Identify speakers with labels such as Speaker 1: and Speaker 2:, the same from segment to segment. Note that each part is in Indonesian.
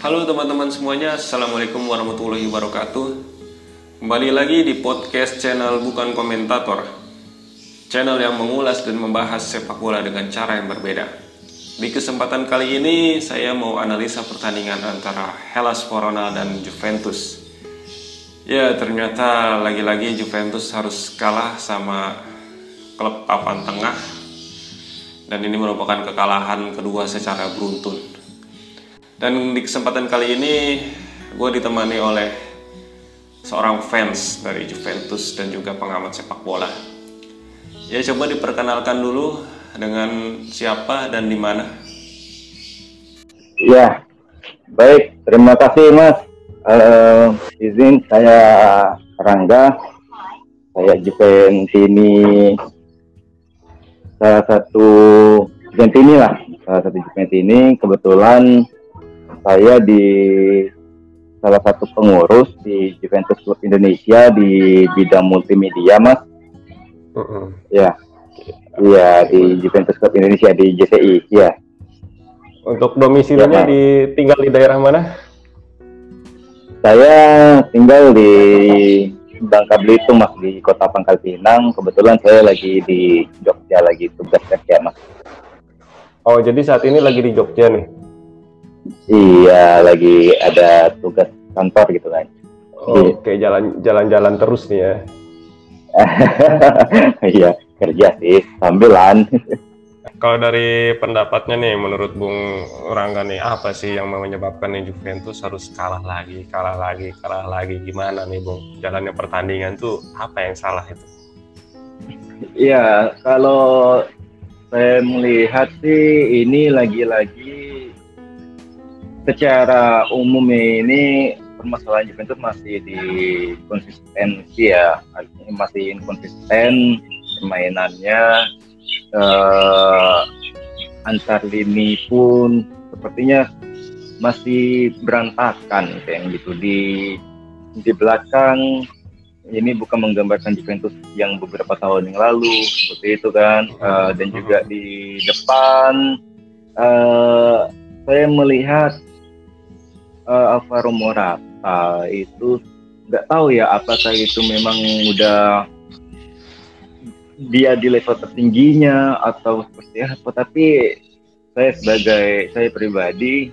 Speaker 1: Halo teman-teman semuanya, Assalamualaikum warahmatullahi wabarakatuh. Kembali lagi di podcast channel Bukan Komentator. Channel yang mengulas dan membahas sepak bola dengan cara yang berbeda. Di kesempatan kali ini, saya mau analisa pertandingan antara Hellas Verona dan Juventus. Ya, ternyata lagi-lagi Juventus harus kalah sama klub papan tengah. Dan ini merupakan kekalahan kedua secara beruntun dan di kesempatan kali ini gue ditemani oleh seorang fans dari Juventus dan juga pengamat sepak bola. Ya coba diperkenalkan dulu dengan siapa dan di mana.
Speaker 2: Ya, baik. Terima kasih Mas. Uh, izin saya Rangga. Saya Juventini salah satu Juventini lah, salah satu Juventini kebetulan saya di salah satu pengurus di Juventus Club Indonesia di bidang multimedia, Mas. Uh -uh. Ya, iya di Juventus Club Indonesia di JCI, ya.
Speaker 1: Untuk domisilinya ya, di tinggal di daerah mana?
Speaker 2: Saya tinggal di Bangka Belitung, Mas, di Kota Pangkal Pinang. Kebetulan saya lagi di Jogja lagi tugas kerja, Mas.
Speaker 1: Oh, jadi saat ini lagi di Jogja nih?
Speaker 2: Iya, lagi ada tugas kantor gitu kan.
Speaker 1: Oh, Oke, jalan jalan-jalan terus nih ya.
Speaker 2: Iya, kerja sih sambilan.
Speaker 1: Kalau dari pendapatnya nih, menurut Bung Rangga nih, apa sih yang menyebabkan nih Juventus harus kalah lagi, kalah lagi, kalah lagi? Gimana nih, Bung? Jalannya pertandingan tuh apa yang salah itu?
Speaker 2: Iya, kalau saya melihat sih ini lagi-lagi secara umum ini permasalahan Juventus masih di konsistensi ya. Masih inkonsisten permainannya. Eh, antar lini pun sepertinya masih berantakan kayak gitu. Di di belakang ini bukan menggambarkan Juventus yang beberapa tahun yang lalu seperti itu kan. Uh, dan juga di depan uh, saya melihat uh, Alvaro Morata itu nggak tahu ya apakah itu memang udah dia di level tertingginya atau seperti apa tapi saya sebagai saya pribadi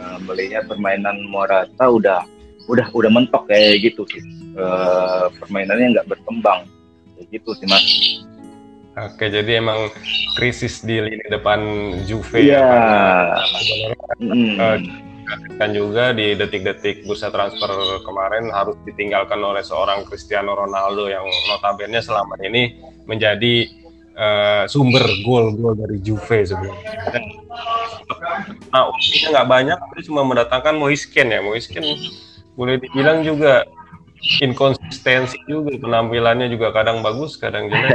Speaker 2: uh, melihat permainan Morata udah udah udah mentok kayak gitu sih uh, permainannya nggak berkembang kayak gitu sih mas
Speaker 1: Oke, jadi emang krisis di lini depan Juve
Speaker 2: yeah. ya.
Speaker 1: Mm. Uh, kan juga di detik-detik bursa transfer kemarin harus ditinggalkan oleh seorang Cristiano Ronaldo yang notabene selama ini menjadi uh, sumber gol-gol dari Juve sebenarnya. Nah, opsinya nggak banyak, tapi cuma mendatangkan Moisken ya. Moisken boleh dibilang juga inkonsistensi juga penampilannya juga kadang bagus, kadang jelek.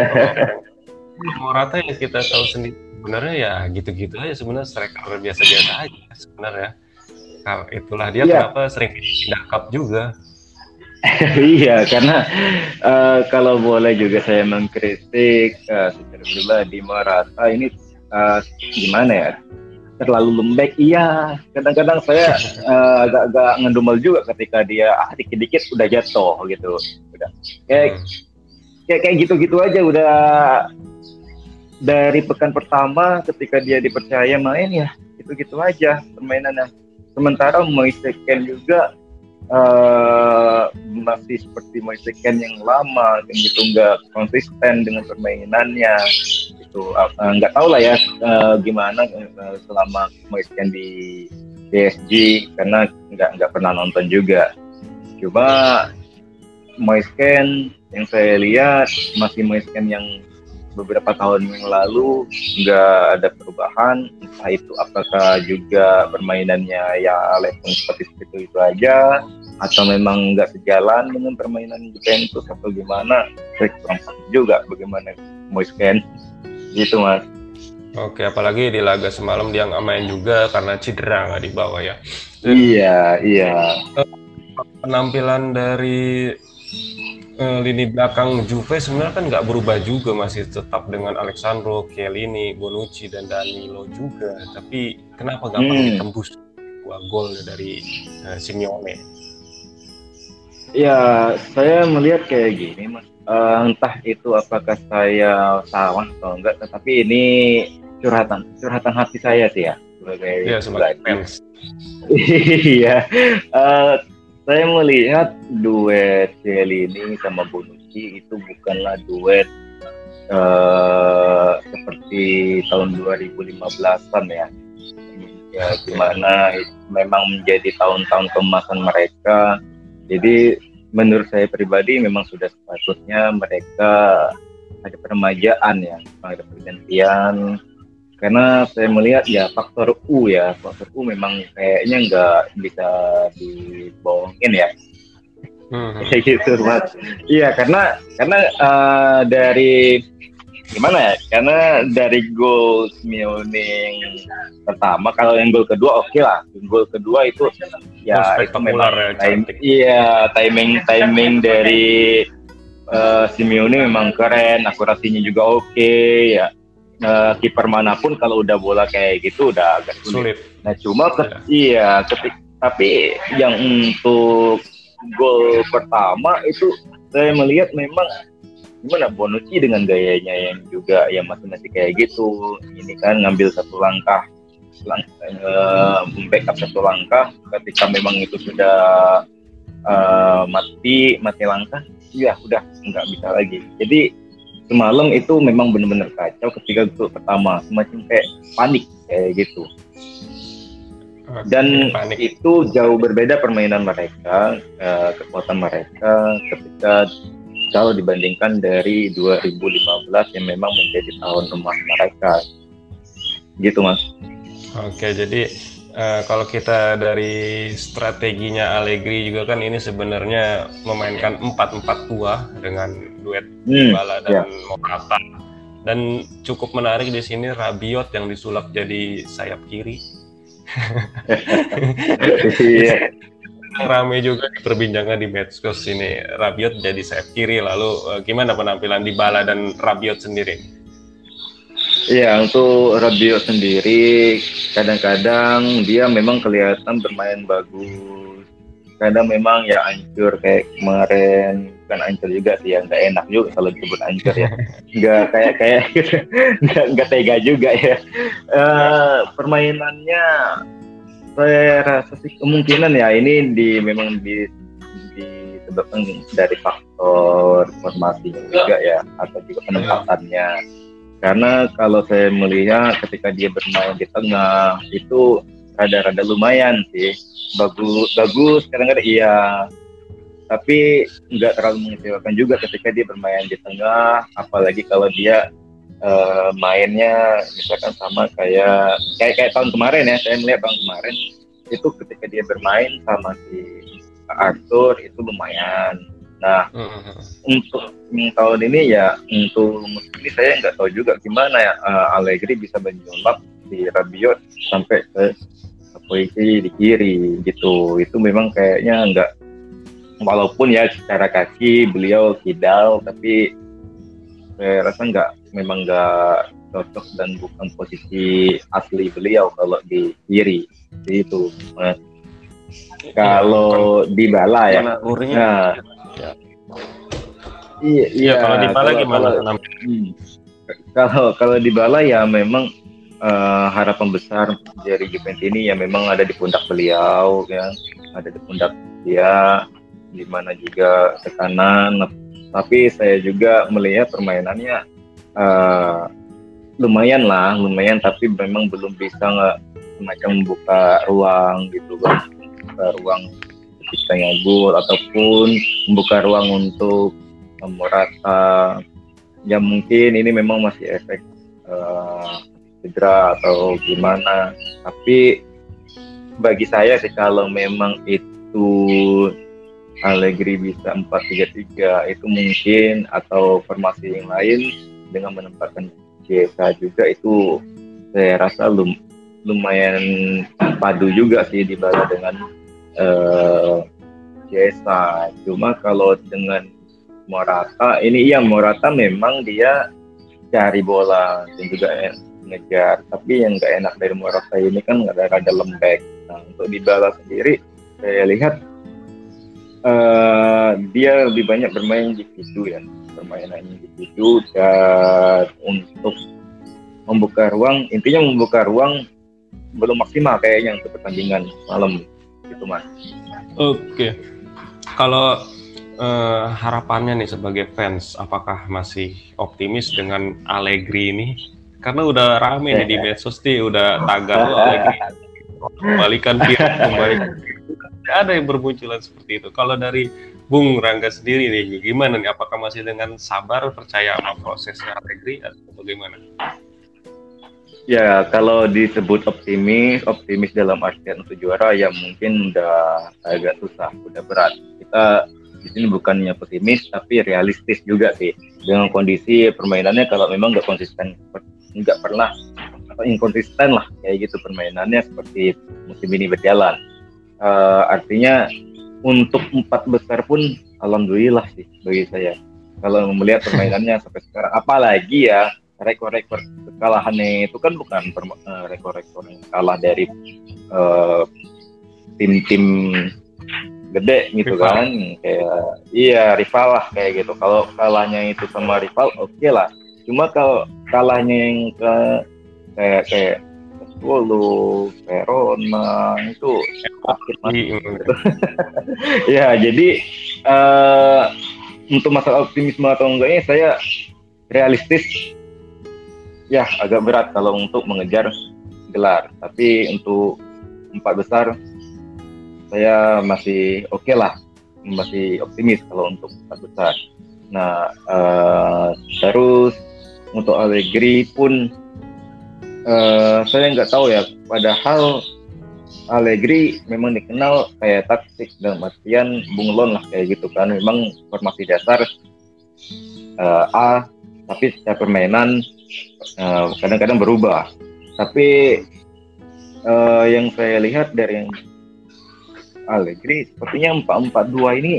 Speaker 1: Morata ya kita tahu sendiri sebenarnya ya gitu-gitu aja sebenarnya striker biasa-biasa aja sebenarnya Nah, itulah dia yeah. kenapa sering pindah cup juga.
Speaker 2: iya, karena uh, kalau boleh juga saya mengkritik uh, secara pribadi Morata ini uh, gimana ya? Terlalu lembek. Iya, kadang-kadang saya uh, agak-agak ngedumel juga ketika dia ah dikit-dikit udah jatuh gitu. Udah kayak hmm. kayak kayak gitu-gitu aja udah dari pekan pertama ketika dia dipercaya main ya gitu-gitu aja permainannya sementara Moiseken juga uh, masih seperti Moiseken yang lama dan gitu nggak konsisten dengan permainannya itu uh, nggak tahu lah ya uh, gimana uh, selama Moiseken di PSG karena nggak nggak pernah nonton juga. Cuma Moisken yang saya lihat masih Moisken yang beberapa tahun yang lalu nggak ada perubahan entah itu apakah juga permainannya ya level seperti itu itu aja atau memang nggak sejalan dengan permainan Juventus atau gimana saya kurang juga bagaimana Moisken gitu mas
Speaker 1: Oke, apalagi di laga semalam dia nggak main juga karena cedera nggak dibawa ya.
Speaker 2: Dan, iya, iya.
Speaker 1: Penampilan dari uh, lini belakang Juve sebenarnya kan nggak berubah juga masih tetap dengan Alexandro, Chiellini, Bonucci dan Danilo juga. Tapi kenapa nggak hmm. ditembus? dua gol dari uh, Simeone.
Speaker 2: Ya, saya melihat kayak gini, Mas. Uh, entah itu apakah saya salah atau enggak, tetapi ini curhatan curhatan hati saya sih ya
Speaker 1: sebagai ya, sebagai fans.
Speaker 2: Iya, uh, saya melihat duet Celini sama Bonucci itu bukanlah duet uh, seperti tahun 2015-an ya. Ya, gimana memang menjadi tahun-tahun kemasan mereka. Jadi menurut saya pribadi memang sudah sepatutnya mereka ada peremajaan ya, ada pergantian karena saya melihat ya faktor U ya. Faktor U memang kayaknya nggak bisa dibohongin ya. Hmm. kayak gitu mas. Iya karena karena uh, dari gimana ya karena dari gol Simeone pertama kalau yang gol kedua oke okay lah gol kedua itu ya itu memang ya, time, iya timing timing dari uh, Simeone memang keren akurasinya juga oke okay, ya uh, kiper mana pun kalau udah bola kayak gitu udah agak sulit. sulit. Nah cuma ke, yeah. iya ketik tapi yang untuk gol pertama itu saya melihat memang gimana Bonucci dengan gayanya yang juga yang masih masih kayak gitu ini kan ngambil satu langkah langkah uh, backup satu langkah ketika memang itu sudah uh, mati mati langkah ya udah nggak bisa lagi jadi semalam itu memang benar-benar kacau ketika gol pertama. Semacam kayak panik kayak gitu. Dan panik. itu jauh berbeda permainan mereka uh, kekuatan mereka ketika kalau dibandingkan dari 2015 yang memang menjadi tahun emas mereka. Gitu mas.
Speaker 1: Oke jadi uh, kalau kita dari strateginya Allegri juga kan ini sebenarnya memainkan empat empat tua dengan duet hmm, dan yeah. Morata dan cukup menarik di sini Rabiot yang disulap jadi sayap kiri. Iya. Rame juga perbincangan di medsos ini Rabiot jadi sayap kiri lalu uh, gimana penampilan di Bala dan Rabiot sendiri?
Speaker 2: Iya, untuk Rabio sendiri kadang-kadang dia memang kelihatan bermain bagus. Kadang memang ya ancur kayak kemarin kan ancur juga sih ya nggak enak juga kalau disebut ancur ya. Nggak kayak kayak gitu. nggak nggak tega juga ya. Uh, permainannya saya rasa sih kemungkinan ya ini di memang di disebabkan dari faktor formasi juga ya atau juga penempatannya karena kalau saya melihat ketika dia bermain di tengah itu rada-rada lumayan sih bagus bagus kadang-kadang iya tapi nggak terlalu mengecewakan juga ketika dia bermain di tengah apalagi kalau dia uh, mainnya misalkan sama kayak kayak kayak tahun kemarin ya saya melihat tahun kemarin itu ketika dia bermain sama si Arthur itu lumayan Nah, mm-hmm. untuk tahun ini ya untuk musim ini saya nggak tahu juga gimana ya uh, Allegri bisa menyulap di Rabiot sampai ke posisi di kiri gitu. Itu memang kayaknya nggak walaupun ya secara kaki beliau kidal tapi saya rasa nggak memang nggak cocok dan bukan posisi asli beliau kalau di kiri itu. Nah, kalau di bala ya, nah, Ya. Iya, iya. kalau di Bala gimana? Kalau, hmm, kalau kalau di Bala ya memang uh, harapan besar dari Juventus ini ya memang ada di pundak beliau ya, ada di pundak dia di mana juga tekanan tapi saya juga melihat permainannya uh, lumayan lah lumayan tapi memang belum bisa nggak semacam membuka ruang gitu kan membuka ruang ketika gol ataupun membuka ruang untuk Morata. Ya mungkin ini memang masih efek uh, cedera atau gimana tapi bagi saya sih kalau memang itu Allegri bisa 4-3-3 itu mungkin atau formasi yang lain dengan menempatkan Jesa juga itu saya rasa lum, lumayan padu juga sih dibanding dengan uh. Cuma kalau dengan Morata ini iya Morata memang dia cari bola dan juga mengejar tapi yang nggak enak dari Morata ini kan nggak ada lembek nah untuk Dybala sendiri saya lihat uh, dia lebih banyak bermain di situ ya permainannya di situ dan untuk membuka ruang intinya membuka ruang belum maksimal kayaknya untuk pertandingan malam gitu mas.
Speaker 1: Oke, kalau uh, harapannya nih sebagai fans, apakah masih optimis dengan Allegri ini? Karena udah rame nih di medsos nih, udah tagar Allegri kembalikan dia, kembalikan ada yang bermunculan seperti itu. Kalau dari Bung Rangga sendiri nih, gimana nih? Apakah masih dengan sabar percaya sama prosesnya Allegri atau bagaimana?
Speaker 2: Ya, kalau disebut optimis, optimis dalam artian untuk juara ya mungkin udah agak susah, udah berat. Kita di sini bukannya pesimis tapi realistis juga sih dengan kondisi permainannya kalau memang nggak konsisten, nggak pernah atau inkonsisten lah kayak gitu permainannya seperti musim ini berjalan. Uh, artinya untuk empat besar pun alhamdulillah sih bagi saya. Kalau melihat permainannya sampai sekarang, apalagi ya rekor-rekor kekalahannya itu kan bukan uh, rekor-rekor yang kalah dari uh, tim-tim gede gitu rival. kan kayak iya rival lah kayak gitu kalau kalahnya itu sama rival oke okay lah cuma kalau kalahnya yang ke kayak kayak Solo, Verona itu sakit iya, gitu. ya jadi uh, untuk masalah optimisme atau enggaknya saya realistis ya agak berat kalau untuk mengejar gelar. Tapi untuk empat besar saya masih oke okay lah, masih optimis kalau untuk empat besar. Nah uh, terus untuk Allegri pun uh, saya nggak tahu ya. Padahal Allegri memang dikenal kayak taktik dan artian bunglon lah kayak gitu kan. Memang formasi dasar uh, A, tapi secara permainan Eh, kadang-kadang uh, berubah. Tapi uh, yang saya lihat dari yang Allegri sepertinya 4-4-2 ini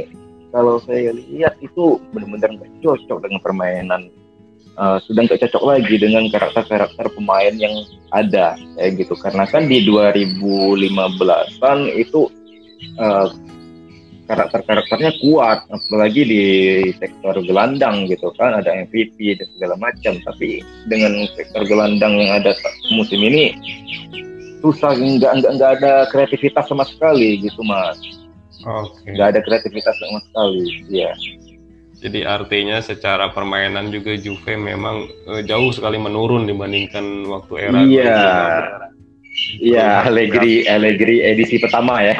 Speaker 2: kalau saya lihat itu benar-benar cocok dengan permainan uh, sudah nggak cocok lagi dengan karakter-karakter pemain yang ada kayak gitu karena kan di 2015an itu uh, karakter-karakternya kuat apalagi di sektor gelandang gitu kan ada MVP dan segala macam tapi dengan sektor gelandang yang ada musim ini susah nggak nggak nggak ada kreativitas sama sekali gitu mas
Speaker 1: Oke. Okay.
Speaker 2: nggak ada kreativitas sama sekali ya
Speaker 1: jadi artinya secara permainan juga Juve memang uh, jauh sekali menurun dibandingkan waktu era
Speaker 2: iya Iya, Allegri, Allegri edisi pertama ya.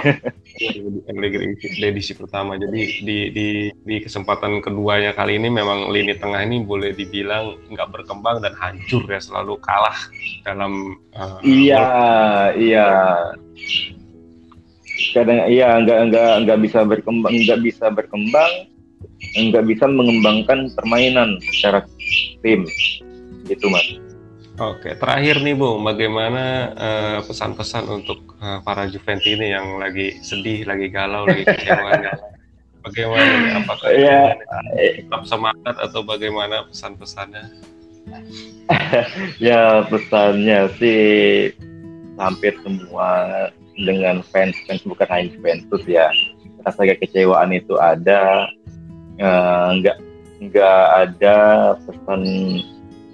Speaker 1: Allegri edisi pertama. Jadi di, di di kesempatan keduanya kali ini memang lini tengah ini boleh dibilang nggak berkembang dan hancur ya, selalu kalah dalam.
Speaker 2: Uh, iya, iya. Kadang iya nggak nggak nggak bisa berkembang, nggak bisa berkembang, nggak bisa mengembangkan permainan secara tim, gitu mas.
Speaker 1: Oke, terakhir nih Bung, bagaimana uh, pesan-pesan untuk uh, para Juventini yang lagi sedih, lagi galau, lagi kecewa? bagaimana? Apakah ya, tetap semangat atau bagaimana pesan-pesannya?
Speaker 2: ya pesannya sih hampir semua dengan fans fans bukan hanya Juventus ya rasa kekecewaan itu ada nggak uh, nggak ada pesan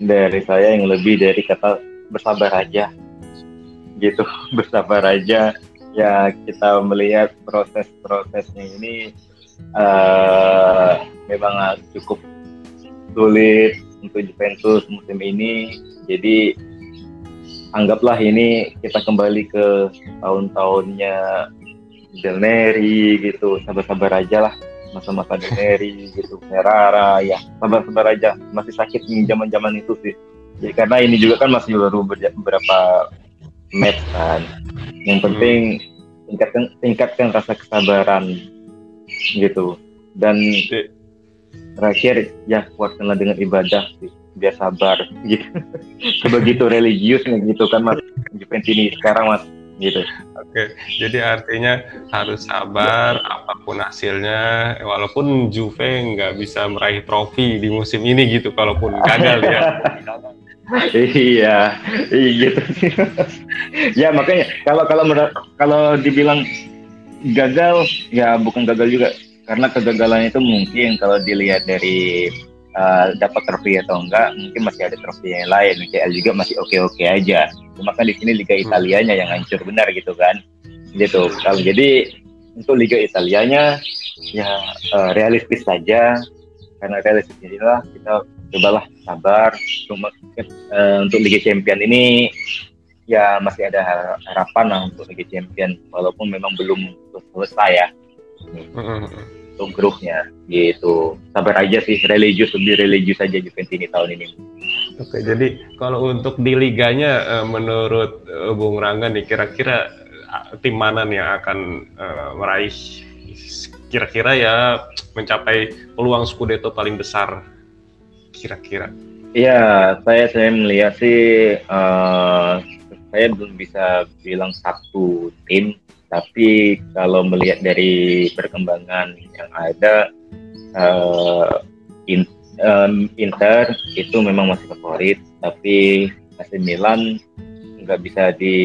Speaker 2: dari saya yang lebih dari kata bersabar aja. Gitu bersabar aja. Ya kita melihat proses-prosesnya ini uh, memang cukup sulit untuk Juventus musim ini. Jadi anggaplah ini kita kembali ke tahun-tahunnya Del Neri gitu sabar-sabar aja lah masa-masa Deneri gitu Ferrara ya sabar-sabar aja. Masih sakit nih zaman-zaman itu sih. Ya, karena ini juga kan masih baru beberapa match kan. Yang penting tingkatkan tingkatkan rasa kesabaran gitu. Dan terakhir ya kuatkanlah dengan ibadah sih biar sabar. Gitu. Sebegitu religius gitu kan mas. Juventus ini sekarang mas gitu.
Speaker 1: Oke, jadi artinya harus sabar apa pun hasilnya, walaupun Juve nggak bisa meraih trofi di musim ini gitu, kalaupun gagal ya.
Speaker 2: iya, iya gitu ya makanya kalau kalau kalau dibilang gagal ya bukan gagal juga karena kegagalan itu mungkin kalau dilihat dari uh, dapat trofi atau enggak mungkin masih ada trofi yang lain UCL juga masih oke oke aja cuma kan di sini Liga hmm. Italianya yang hancur benar gitu kan? Gitu kalau jadi untuk Liga Italianya ya uh, realistis saja. Karena realistis inilah kita cobalah sabar. Cuma uh, untuk Liga Champion ini ya masih ada harapan lah untuk Liga Champion. Walaupun memang belum selesai ya. Hmm, hmm, hmm untuk grupnya gitu. Sabar aja sih religius lebih religius aja Juventus ini tahun ini.
Speaker 1: Oke jadi kalau untuk di liganya eh, menurut eh, Bung Rangga nih kira-kira eh, tim mana nih yang akan meraih kira-kira ya mencapai peluang Scudetto paling besar kira-kira?
Speaker 2: Iya, saya saya melihat sih uh, saya belum bisa bilang satu tim tapi kalau melihat dari perkembangan yang ada uh, in, um, Inter itu memang masih favorit tapi AC Milan nggak bisa di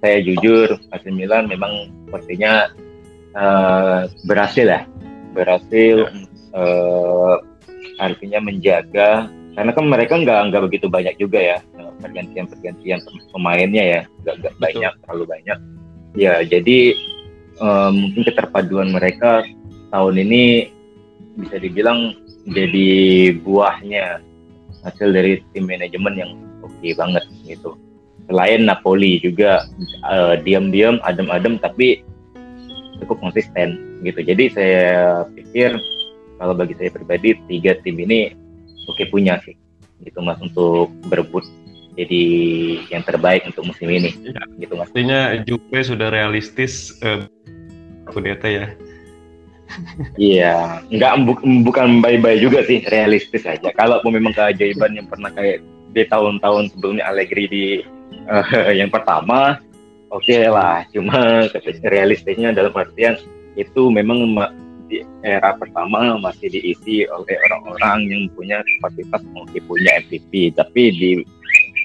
Speaker 2: saya jujur AC Milan memang sepertinya uh, berhasil ya. Berhasil uh, artinya menjaga karena kan mereka nggak nggak begitu banyak juga ya pergantian pergantian pemainnya ya. Nggak banyak terlalu banyak ya jadi um, mungkin keterpaduan mereka tahun ini bisa dibilang jadi buahnya hasil dari tim manajemen yang oke okay banget gitu. Selain Napoli juga uh, diam-diam adem-adem tapi cukup konsisten gitu. Jadi saya pikir kalau bagi saya pribadi tiga tim ini oke okay punya sih gitu mas untuk berebut jadi yang terbaik untuk musim ini. Ya, gitu mas.
Speaker 1: Artinya Juve sudah realistis uh, Kudeta ya.
Speaker 2: Iya, nggak bu bukan bye-bye juga sih, realistis aja. Kalau memang keajaiban yang pernah kayak di tahun-tahun sebelumnya Allegri di uh, yang pertama, oke okay lah. Cuma realistisnya dalam artian itu memang di era pertama masih diisi oleh orang-orang yang punya kapasitas mungkin punya MVP, tapi di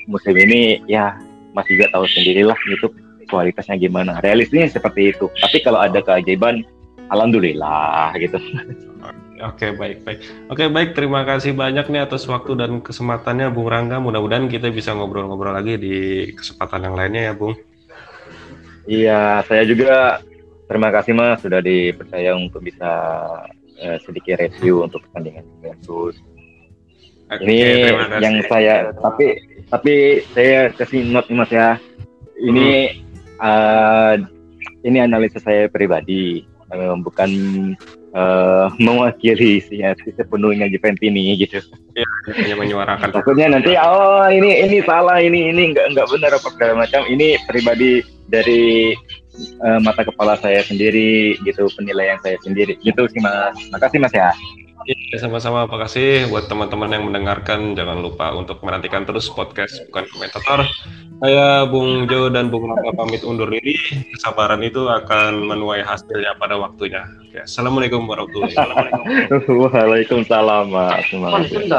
Speaker 2: musim ini ya Mas juga tahu sendirilah itu kualitasnya gimana. Realistisnya seperti itu. Tapi kalau ada keajaiban, alhamdulillah gitu.
Speaker 1: Oke baik baik. Oke baik terima kasih banyak nih atas waktu dan kesempatannya Bung Rangga. Mudah-mudahan kita bisa ngobrol-ngobrol lagi di kesempatan yang lainnya ya Bung.
Speaker 2: Iya saya juga terima kasih Mas sudah dipercaya untuk bisa uh, sedikit review untuk pertandingan Juventus. Oke, ini yang saya tapi tapi saya kasih note mas ya. Ini hmm. uh, ini analisa saya pribadi. Uh, bukan uh, mewakili si sepenuhnya Juventus ini gitu.
Speaker 1: Ya, hanya menyuarakan.
Speaker 2: Takutnya nanti oh ini ini salah ini ini enggak enggak benar apa segala macam. Ini pribadi dari uh, mata kepala saya sendiri gitu penilaian saya sendiri. Gitu sih mas. Makasih mas ya
Speaker 1: Ya, sama-sama. Terima kasih buat teman-teman yang mendengarkan. Jangan lupa untuk menantikan terus podcast bukan komentator. Saya Bung Jo dan Bung Raka pamit undur diri. Kesabaran itu akan menuai hasilnya pada waktunya. Ya, Assalamualaikum warahmatullahi wabarakatuh.
Speaker 2: Waalaikumsalam. Terima kasih.